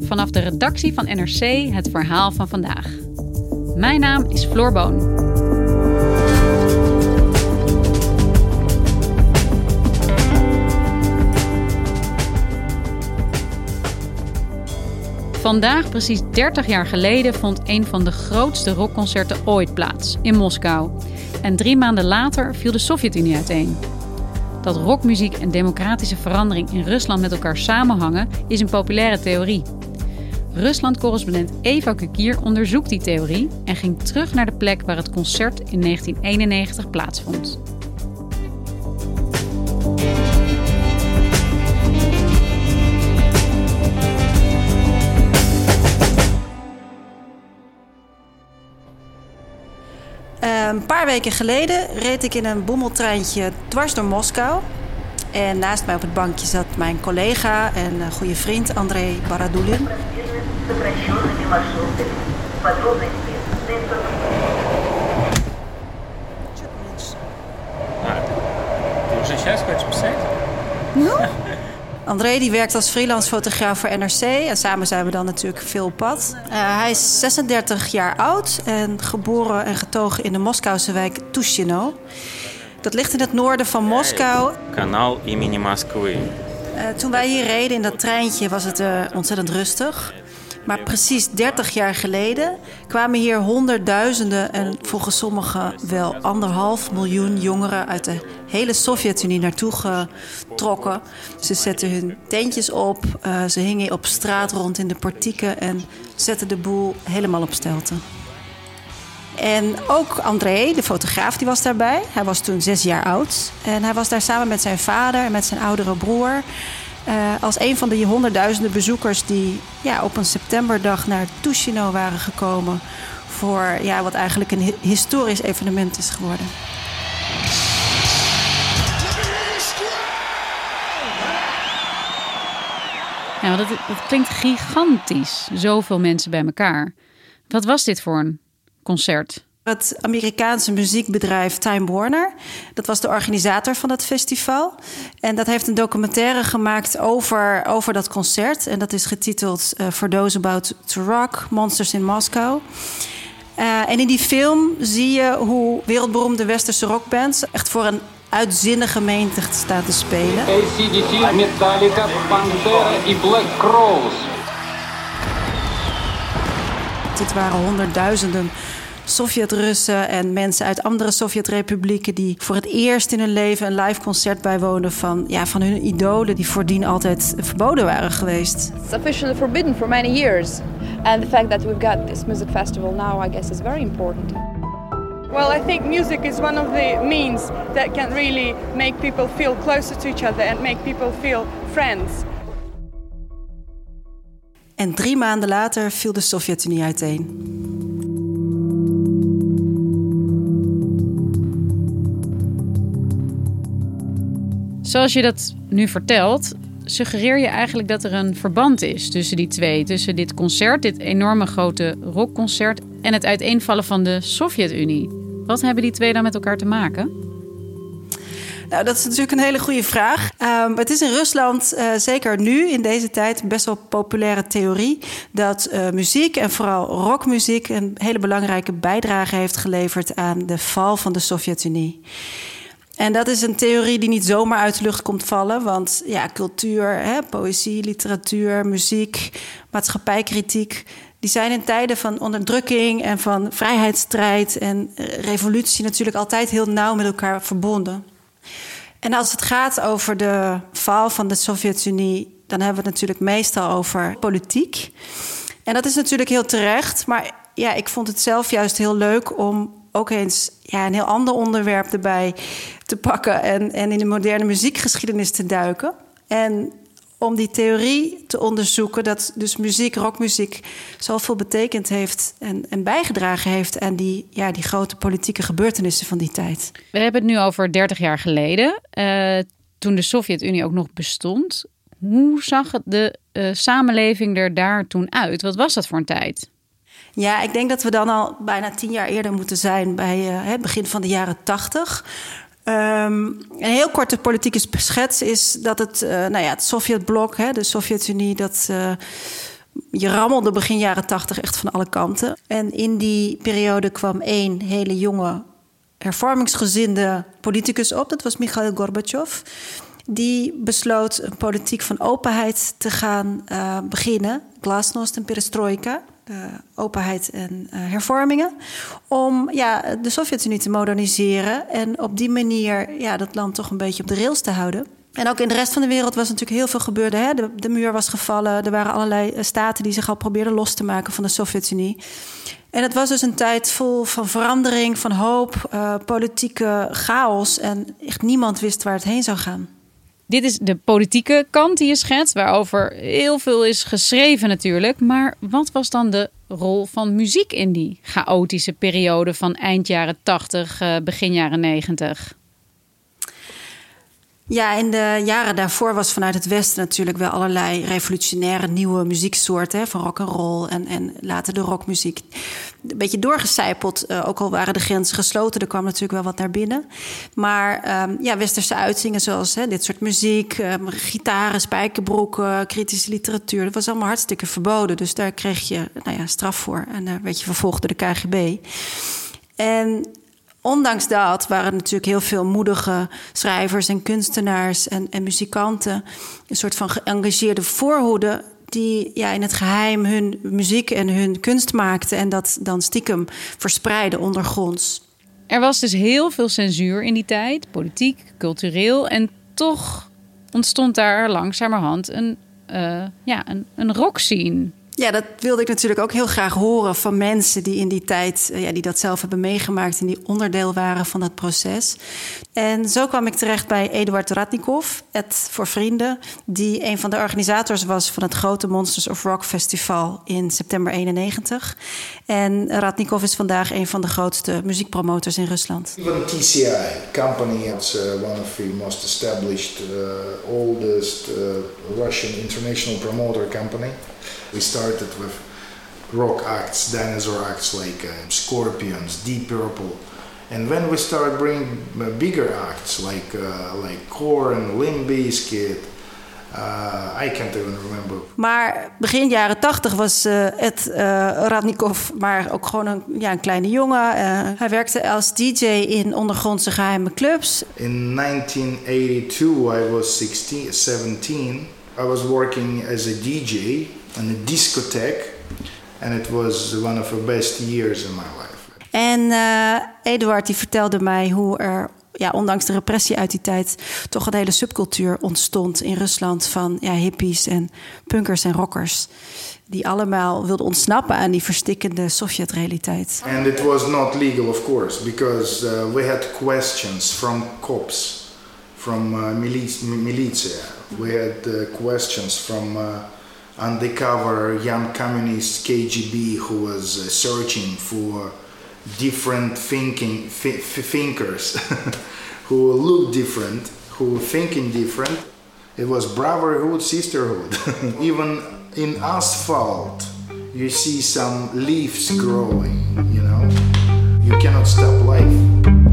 Vanaf de redactie van NRC het verhaal van vandaag. Mijn naam is Floor Boon. Vandaag, precies 30 jaar geleden, vond een van de grootste rockconcerten ooit plaats in Moskou. En drie maanden later viel de Sovjet-Unie uiteen. Dat rockmuziek en democratische verandering in Rusland met elkaar samenhangen, is een populaire theorie. Rusland-correspondent Eva Kukier onderzoekt die theorie en ging terug naar de plek waar het concert in 1991 plaatsvond. Een paar weken geleden reed ik in een bommeltreintje dwars door Moskou. En naast mij op het bankje zat mijn collega en een goede vriend Andrei Baradulin. Ты André die werkt als freelance fotograaf voor NRC. En samen zijn we dan natuurlijk veel op pad. Eh, hij is 36 jaar oud en geboren en getogen in de Moskouse wijk Tushino. Dat ligt in het noorden van Moskou. Kanaal Imini Moskwy. Eh, toen wij hier reden in dat treintje was het eh, ontzettend rustig. Maar precies 30 jaar geleden kwamen hier honderdduizenden en volgens sommigen wel anderhalf miljoen jongeren uit de hele Sovjet-Unie naartoe getrokken. Ze zetten hun tentjes op, uh, ze hingen op straat rond in de portieken en zetten de boel helemaal op stelten. En ook André, de fotograaf, die was daarbij. Hij was toen zes jaar oud. En hij was daar samen met zijn vader en met zijn oudere broer. Uh, als een van de honderdduizenden bezoekers die ja, op een septemberdag naar Tushino waren gekomen voor ja, wat eigenlijk een historisch evenement is geworden. Ja, dat klinkt gigantisch. Zoveel mensen bij elkaar. Wat was dit voor een concert? Het Amerikaanse muziekbedrijf Time Warner, dat was de organisator van dat festival. En dat heeft een documentaire gemaakt over, over dat concert. En dat is getiteld uh, For Those About to Rock, Monsters in Moscow. Uh, en in die film zie je hoe wereldberoemde westerse rockbands echt voor een uitzinnige menigte staan te spelen. ACDC, Metallica, Pantera en Black Crowes. Dit waren honderdduizenden Sovjet-Russen en mensen uit andere Sovjet-republieken die voor het eerst in hun leven een live concert bijwonen van, ja, van hun idolen die voordien altijd verboden waren geweest. It's officially forbidden for many years. And the fact that we've got this music festival now, I guess, is very important. Well, I think music is one of the means that can really make people feel closer to each other and make people feel friends. En drie maanden later viel de Sovjet-Unie uiteen. Zoals je dat nu vertelt, suggereer je eigenlijk dat er een verband is tussen die twee. Tussen dit concert, dit enorme grote rockconcert en het uiteenvallen van de Sovjet-Unie. Wat hebben die twee dan met elkaar te maken? Nou, dat is natuurlijk een hele goede vraag. Um, het is in Rusland, uh, zeker nu in deze tijd, best wel populaire theorie dat uh, muziek en vooral rockmuziek een hele belangrijke bijdrage heeft geleverd aan de val van de Sovjet-Unie. En dat is een theorie die niet zomaar uit de lucht komt vallen. Want ja, cultuur, hè, poëzie, literatuur, muziek, maatschappijkritiek. Die zijn in tijden van onderdrukking en van vrijheidsstrijd en revolutie natuurlijk altijd heel nauw met elkaar verbonden. En als het gaat over de val van de Sovjet-Unie, dan hebben we het natuurlijk meestal over politiek. En dat is natuurlijk heel terecht. Maar ja, ik vond het zelf juist heel leuk om ook eens ja, een heel ander onderwerp erbij te pakken en, en in de moderne muziekgeschiedenis te duiken. En om die theorie te onderzoeken dat dus muziek, rockmuziek, zoveel betekend heeft en, en bijgedragen heeft aan die, ja, die grote politieke gebeurtenissen van die tijd. We hebben het nu over 30 jaar geleden, uh, toen de Sovjet-Unie ook nog bestond. Hoe zag de uh, samenleving er daar toen uit? Wat was dat voor een tijd? Ja, ik denk dat we dan al bijna tien jaar eerder moeten zijn bij het begin van de jaren tachtig. Um, een heel korte politieke schets is dat het, uh, nou ja, het Sovjetblok, hè, de Sovjet-Unie, dat uh, je rammelde begin jaren tachtig echt van alle kanten. En in die periode kwam één hele jonge hervormingsgezinde politicus op. Dat was Mikhail Gorbachev. Die besloot een politiek van openheid te gaan beginnen. Glasnost en perestroika openheid en uh, hervormingen. Om ja, de Sovjet-Unie te moderniseren. En op die manier ja, dat land toch een beetje op de rails te houden. En ook in de rest van de wereld was natuurlijk heel veel gebeurd. Hè? De, de muur was gevallen. Er waren allerlei eh, staten die zich al probeerden los te maken van de Sovjet-Unie. En het was dus een tijd vol van verandering, van hoop, politieke chaos. En echt niemand wist waar het heen zou gaan. Dit is de politieke kant die je schetst, waarover heel veel is geschreven natuurlijk. Maar wat was dan de rol van muziek in die chaotische periode van eind jaren 80, begin jaren 90? Ja, in de jaren daarvoor was vanuit het Westen natuurlijk wel allerlei revolutionaire nieuwe muzieksoorten. Hè, van rock en roll en, en later de rockmuziek. Een beetje doorgecijpeld, uh, ook al waren de grenzen gesloten. Er kwam natuurlijk wel wat naar binnen. Maar um, ja, westerse uitzingen zoals hè, dit soort muziek, um, gitaren, spijkerbroeken, kritische literatuur. Dat was allemaal hartstikke verboden. Dus daar kreeg je nou ja, straf voor. En daar werd je vervolgd door de KGB. En ondanks dat waren natuurlijk heel veel moedige schrijvers en kunstenaars en, en muzikanten. Een soort van geëngageerde voorhoede die ja, in het geheim hun muziek en hun kunst maakten en dat dan stiekem verspreiden ondergronds. Er was dus heel veel censuur in die tijd, politiek, cultureel. En toch ontstond daar langzamerhand een, uh, ja, een, een rockscene. Ja, dat wilde ik natuurlijk ook heel graag horen van mensen die in die tijd, ja, die dat zelf hebben meegemaakt en die onderdeel waren van dat proces. En zo kwam ik terecht bij Eduard Ratnikov, het voor vrienden, die een van de organisators was van het grote Monsters of Rock Festival in september 91. En Ratnikov is vandaag een van de grootste muziekpromotors in Rusland. Even TCI company is uh, one of the most established, uh, oldest Russian international promoter company. We started with rock acts, dinosaur acts like uh, Scorpions, Deep Purple. And when we started bringing bigger acts like uh, like Korn, Limp Bizkit, uh, I can't even remember. Maar begin jaren tachtig was uh, Ed uh, Radnikov maar ook gewoon een, ja, een kleine jongen. hij werkte als DJ in ondergrondse geheime clubs. In 1982, I was 16, 17. I was working as a DJ in a discotheque. And it was one of the best years in my life. En uh, Eduard die vertelde mij hoe er, ja, ondanks de repressie uit die tijd, toch een hele subcultuur ontstond in Rusland van ja, hippies en punkers en rockers. Die allemaal wilden ontsnappen aan die verstikkende Sovjet-realiteit. And it was not legal, of course, because uh, we had questions from cops, from uh, militia. We had questions from undercover young communist KGB who was uh, searching for different thinking thinkers who look different, who thinking different. It was brotherhood, sisterhood. Even in asphalt, you see some leaves growing. You know, you cannot stop life.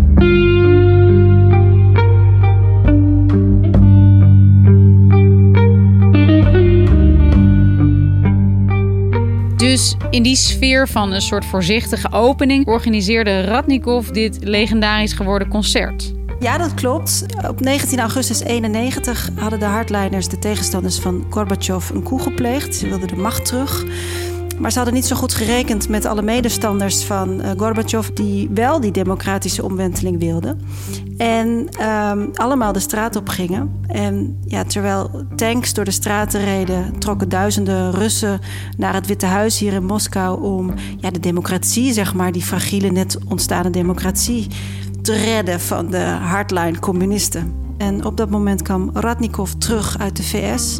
Dus in die sfeer van een soort voorzichtige opening organiseerde Radnikov dit legendarisch geworden concert. Ja, dat klopt. Op 19 augustus 91 hadden de hardliners, de tegenstanders van Gorbachev, een coup gepleegd. Ze wilden de macht terug. Maar ze hadden niet zo goed gerekend met alle medestanders van uh, Gorbachev, die wel die democratische omwenteling wilden. En um, allemaal de straat op gingen. En ja, terwijl tanks door de straten reden, trokken duizenden Russen naar het Witte Huis hier in Moskou om ja, de democratie, zeg maar, die fragiele net ontstaande democratie, te redden van de hardline communisten. En op dat moment kwam Radnikov terug uit de VS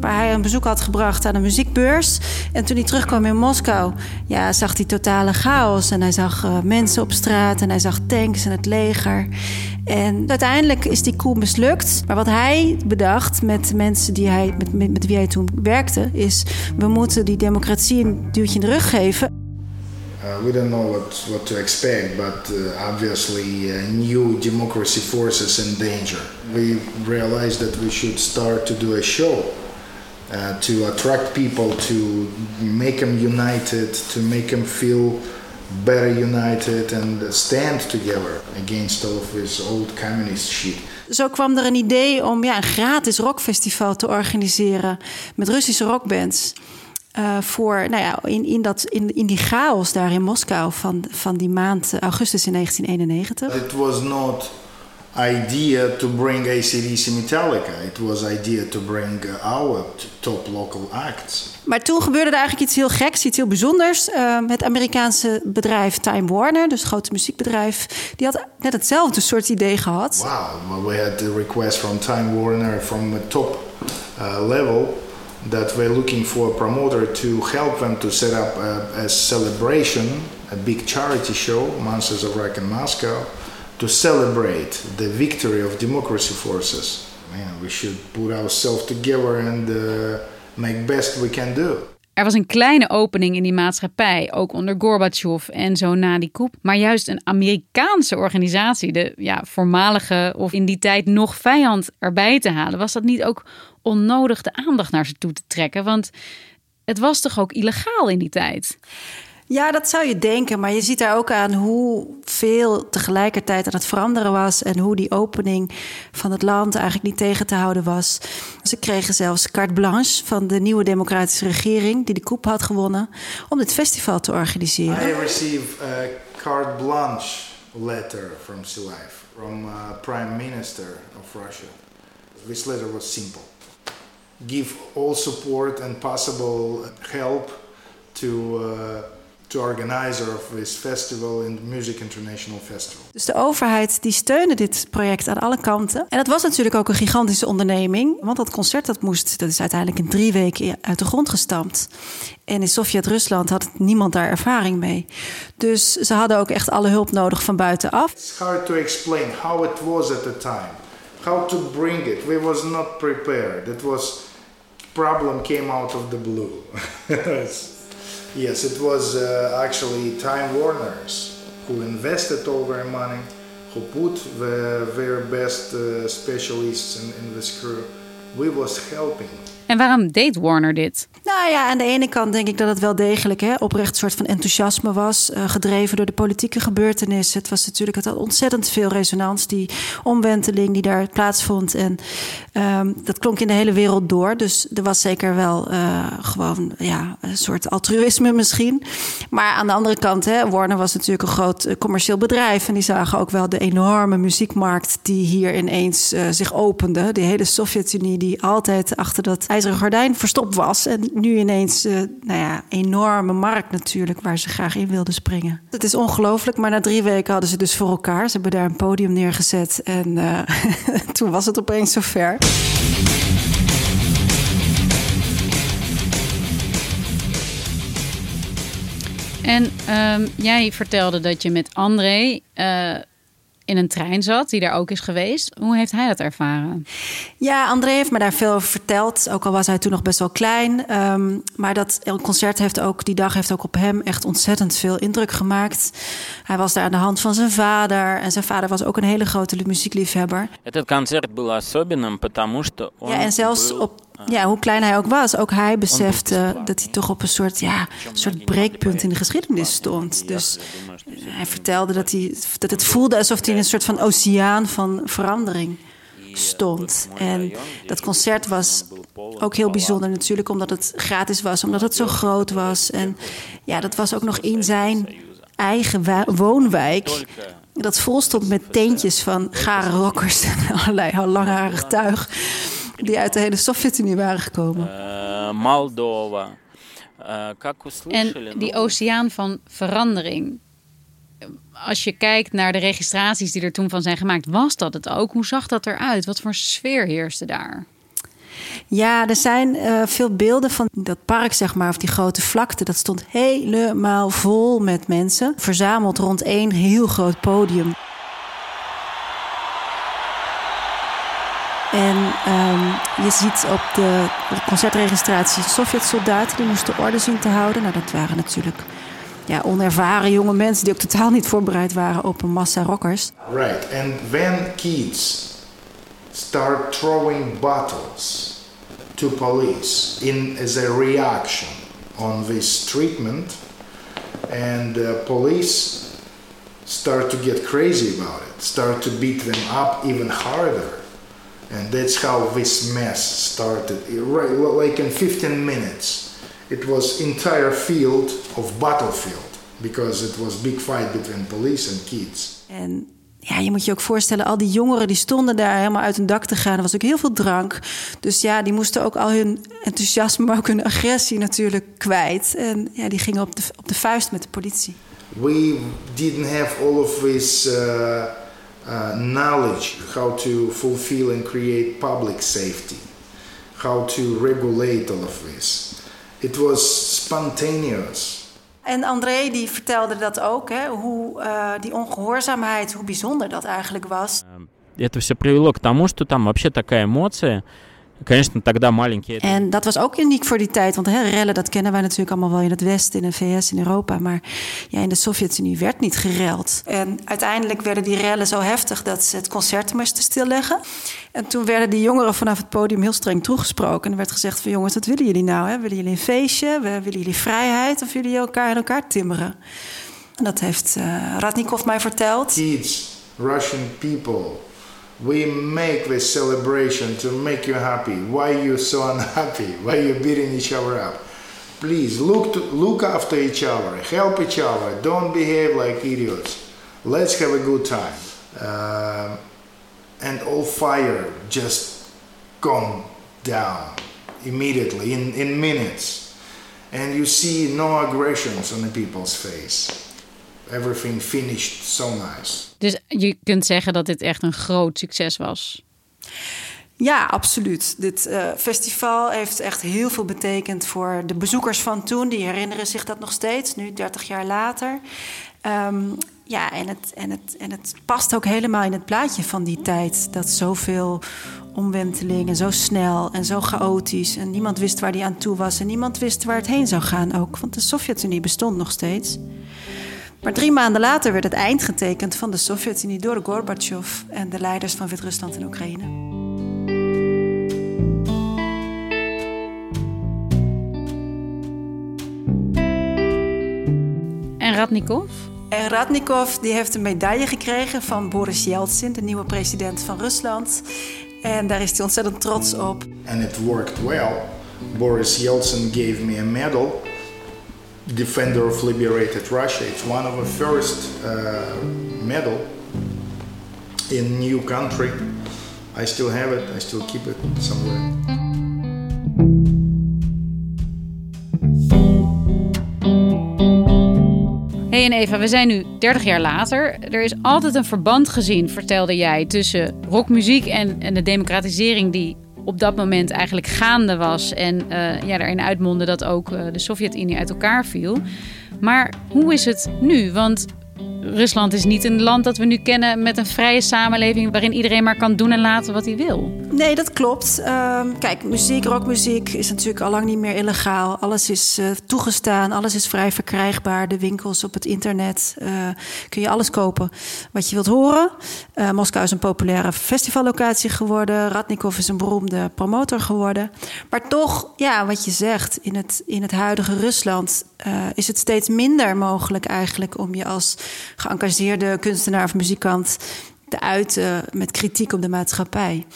waar hij een bezoek had gebracht aan een muziekbeurs. En toen hij terugkwam in Moskou, ja, zag hij totale chaos. En hij zag uh, mensen op straat en hij zag tanks en het leger. En uiteindelijk is die coup mislukt. Maar wat hij bedacht met mensen die hij, met, met, met wie hij toen werkte, is: we moeten die democratie een duwtje in de rug geven. Uh, we don't know what, what to expect, but uh, obviously, uh, new democracy forces in danger. We realized that we should start to do a show uh, to attract people, to make them united, to make them feel better united and stand together against all of this old communist shit. Zo kwam er een idee om ja, een gratis rockfestival te organiseren met Russische rockbands. Uh, voor, nou ja, in, in, dat, in, in die chaos daar in Moskou van, van die maand augustus in 1991. It was not idea to bring ACDC Metallica. It was idea to bring our top local acts. Maar toen gebeurde er eigenlijk iets heel geks, iets heel bijzonders. Uh, het Amerikaanse bedrijf Time Warner, dus het grote muziekbedrijf, die had net hetzelfde soort idee gehad. Wow, we had a request from Time Warner from the top uh, level that we're looking for a promoter to help them to set up a, a celebration, a big charity show, Monsters of Rock in Moscow to celebrate the victory of democracy forces. Man, we should put ourselves together and uh, make best we can do. Er was een kleine opening in die maatschappij, ook onder Gorbachev en zo na die coup. Maar juist een Amerikaanse organisatie, de ja, voormalige of in die tijd nog vijand erbij te halen, was dat niet ook onnodig de aandacht naar ze toe te trekken? Want het was toch ook illegaal in die tijd? Ja, dat zou je denken. Maar je ziet daar ook aan hoeveel tegelijkertijd aan het veranderen was. En hoe die opening van het land eigenlijk niet tegen te houden was. Ze kregen zelfs carte blanche van de nieuwe democratische regering, die de coup had gewonnen, om dit festival te organiseren. I received a carte blanche letter from Silaev, from uh, Prime Minister of Russia. This letter was simple. Give all support and possible help to uh, to organizer of this festival in the Music International Festival. Dus de overheid die steunde dit project aan alle kanten. En dat was natuurlijk ook een gigantische onderneming, want dat concert dat moest, dat is uiteindelijk in drie weken uit de grond gestampt. En in Sovjet-Rusland had niemand daar ervaring mee. Dus ze hadden ook echt alle hulp nodig van buitenaf. It's hard to explain how it was at the time. How to bring it. We was not prepared. It was problem came out of the blue. Yes, it was uh, actually Time Warners who invested all their money, who put the, their best uh, specialists in, in this crew. We was helping. En waarom deed Warner dit? Nou ja, aan de ene kant denk ik dat het wel degelijk hè, oprecht een soort van enthousiasme was. Uh, gedreven door de politieke gebeurtenissen. Het was natuurlijk, het had ontzettend veel resonans, die omwenteling die daar plaatsvond. En um, dat klonk in de hele wereld door. Dus er was zeker wel uh, gewoon ja, een soort altruïsme misschien. Maar aan de andere kant, hè, Warner was natuurlijk een groot uh, commercieel bedrijf. En die zagen ook wel de enorme muziekmarkt die hier ineens zich opende. De hele Sovjet-Unie die altijd achter dat ijzeren gordijn verstopt was. En nu ineens uh, nou ja, enorme markt natuurlijk waar ze graag in wilden springen. Het is ongelooflijk, maar na drie weken hadden ze dus voor elkaar. Ze hebben daar een podium neergezet en uh, toen was het opeens zover. En um, jij vertelde dat je met André uh, in een trein zat, die daar ook is geweest. Hoe heeft hij dat ervaren? Ja, André heeft me daar veel over verteld. Ook al was hij toen nog best wel klein. Um, maar dat concert heeft ook, die dag heeft ook op hem echt ontzettend veel indruk gemaakt. Hij was daar aan de hand van zijn vader. En zijn vader was ook een hele grote muziekliefhebber. Het concert был особенным, потому что он Ja, en zelfs op ja, hoe klein hij ook was, ook hij besefte dat hij toch op een soort, ja, soort breekpunt in de geschiedenis stond. Dus hij vertelde dat, hij, dat het voelde alsof hij in een soort van oceaan van verandering stond. En dat concert was ook heel bijzonder natuurlijk, omdat het gratis was, omdat het zo groot was. En ja, dat was ook nog in zijn eigen woonwijk. Dat vol stond met teentjes van gare rockers en allerlei langharig tuig. Die uit de hele Sovjet-Unie waren gekomen. Uh, Moldova. Uh, en die oceaan van verandering. Als je kijkt naar de registraties die er toen van zijn gemaakt, was dat het ook? Hoe zag dat eruit? Wat voor sfeer heerste daar? Ja, er zijn uh, veel beelden van dat park, zeg maar, of die grote vlakte. Dat stond helemaal vol met mensen, verzameld rond één heel groot podium. En um, je ziet op de concertregistratie Sovjet-soldaten die moesten orde zien te houden. Nou, dat waren natuurlijk ja, onervaren jonge mensen die ook totaal niet voorbereid waren op een massa rockers. Right, and when kids start throwing bottles to police in as a reaction on this treatment and uh, police start to get crazy about it start to beat them up even harder and that's how this mess started right like in 15 minutes it was entire field of battlefield because it was big fight between police and kids and ja, je moet je ook voorstellen, al die jongeren die stonden daar helemaal uit hun dak te gaan. Er was ook heel veel drank. Dus ja, die moesten ook al hun enthousiasme, maar ook hun agressie natuurlijk kwijt. En ja, die gingen op de, op de vuist met de politie. We didn't have all of this uh, uh, knowledge how to fulfill and create public safety, how to regulate all of this. It was spontaneous. En André die vertelde dat ook, hè, hoe uh, die ongehoorzaamheid, hoe bijzonder dat eigenlijk was. Это все привело к тому, что там вообще такая эмоция, Конечно, тогда маленькие. en dat was ook uniek voor die tijd. Want hè, rellen, dat kennen wij natuurlijk allemaal wel in het Westen, in de VS, in Europa. Maar ja, in de Sovjet-Unie werd niet gereld. En uiteindelijk werden die rellen zo heftig dat ze het concert moesten stilleggen. En toen werden die jongeren vanaf het podium heel streng toegesproken. En er werd gezegd van jongens, wat willen jullie nou? Hè? Willen jullie een feestje? Willen jullie vrijheid? Of willen jullie elkaar in elkaar timmeren? En dat heeft uh, Radnikov mij verteld. Kids, Russian people we make this celebration to make you happy. Why you so unhappy? Why you beating each other up? Please look to, look after each other, help each other. Don't behave like idiots. Let's have a good time. Uh, and all fire just gone down immediately in, in minutes. And you see no aggressions on the people's face. Everything finished so nice. Dus je kunt zeggen dat dit echt een groot succes was. Ja, absoluut. Dit uh, festival heeft echt heel veel betekend voor de bezoekers van toen. Die herinneren zich dat nog steeds, nu 30 jaar later. Um, ja, en het, en, het, en het past ook helemaal in het plaatje van die tijd. Dat zoveel omwenteling en zo snel en zo chaotisch. En niemand wist waar die aan toe was. En niemand wist waar het heen zou gaan ook. Want de Sovjet-Unie bestond nog steeds. Maar drie maanden later werd het eind getekend van de Sovjet-Unie door Gorbachev en de leiders van Wit-Rusland en Oekraïne. En Radnikov? En Radnikov die heeft een medaille gekregen van Boris Yeltsin, de nieuwe president van Rusland. En daar is hij ontzettend trots op. And it worked well. Boris Yeltsin gave me a medal defender of liberated Russia. It's one of the first uh, medal in new country. I still have it. I still keep it somewhere. Hey en Eva, we zijn nu 30 jaar later. Er is altijd een verband gezien, vertelde jij, tussen rockmuziek en, en de democratisering die op dat moment eigenlijk gaande was. En uh, ja, daarin uitmondde dat ook uh, de Sovjet-Unie uit elkaar viel. Maar hoe is het nu? Want Rusland is niet een land dat we nu kennen met een vrije samenleving waarin iedereen maar kan doen en laten wat hij wil. Nee, dat klopt. Uh, kijk, muziek, rockmuziek is natuurlijk al lang niet meer illegaal. Alles is uh, toegestaan, alles is vrij verkrijgbaar. De winkels op het internet uh, kun je alles kopen wat je wilt horen. Uh, Moskou is een populaire festivallocatie geworden. Radnikov is een beroemde promotor geworden. Maar toch, ja, wat je zegt, in het, in het huidige Rusland is het steeds minder mogelijk eigenlijk om je als geëngageerde kunstenaar of muzikant te uiten met kritiek op de maatschappij.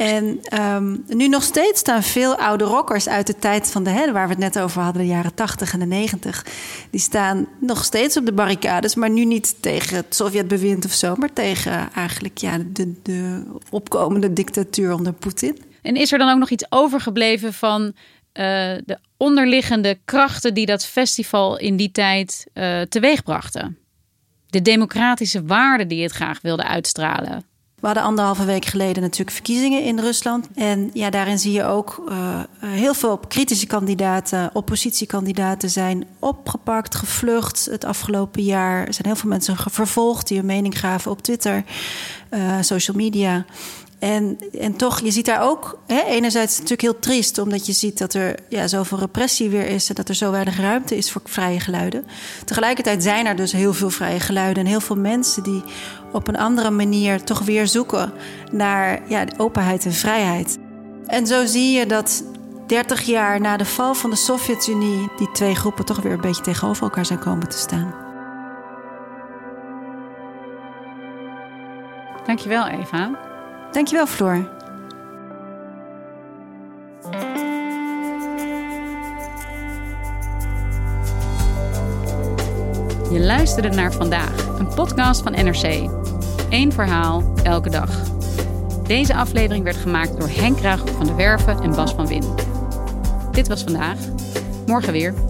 En ehm, nu nog steeds staan veel oude rockers uit de tijd van de, hè, waar we het net over hadden, de jaren 80 en de 90. Die staan nog steeds op de barricades, maar nu niet tegen het Sovjetbewind of zo, maar tegen eigenlijk ja, de, de opkomende dictatuur onder Poetin. En is er dan ook nog iets overgebleven van eh, de onderliggende krachten die dat festival in die tijd uh, teweeg brachten? De democratische waarden die het graag wilde uitstralen. We hadden anderhalve week geleden natuurlijk verkiezingen in Rusland. En ja, daarin zie je ook uh, heel veel kritische kandidaten, oppositiekandidaten zijn opgepakt, gevlucht het afgelopen jaar. Er zijn heel veel mensen vervolgd die hun mening gaven op Twitter, uh, social media. En, en toch, je ziet daar ook, hè, enerzijds natuurlijk heel triest, omdat je ziet dat er ja, zoveel repressie weer is en dat er zo weinig ruimte is voor vrije geluiden. Tegelijkertijd zijn er dus heel veel vrije geluiden en heel veel mensen die op een andere manier toch weer zoeken naar ja, openheid en vrijheid. En zo zie je dat 30 jaar na de val van de Sovjet-Unie die twee groepen toch weer een beetje tegenover elkaar zijn komen te staan. Dankjewel, Eva. Dankjewel, Floor. Je luisterde naar vandaag, een podcast van NRC. Eén verhaal, elke dag. Deze aflevering werd gemaakt door Henk Ruig van de Werven en Bas van Win. Dit was vandaag. Morgen weer.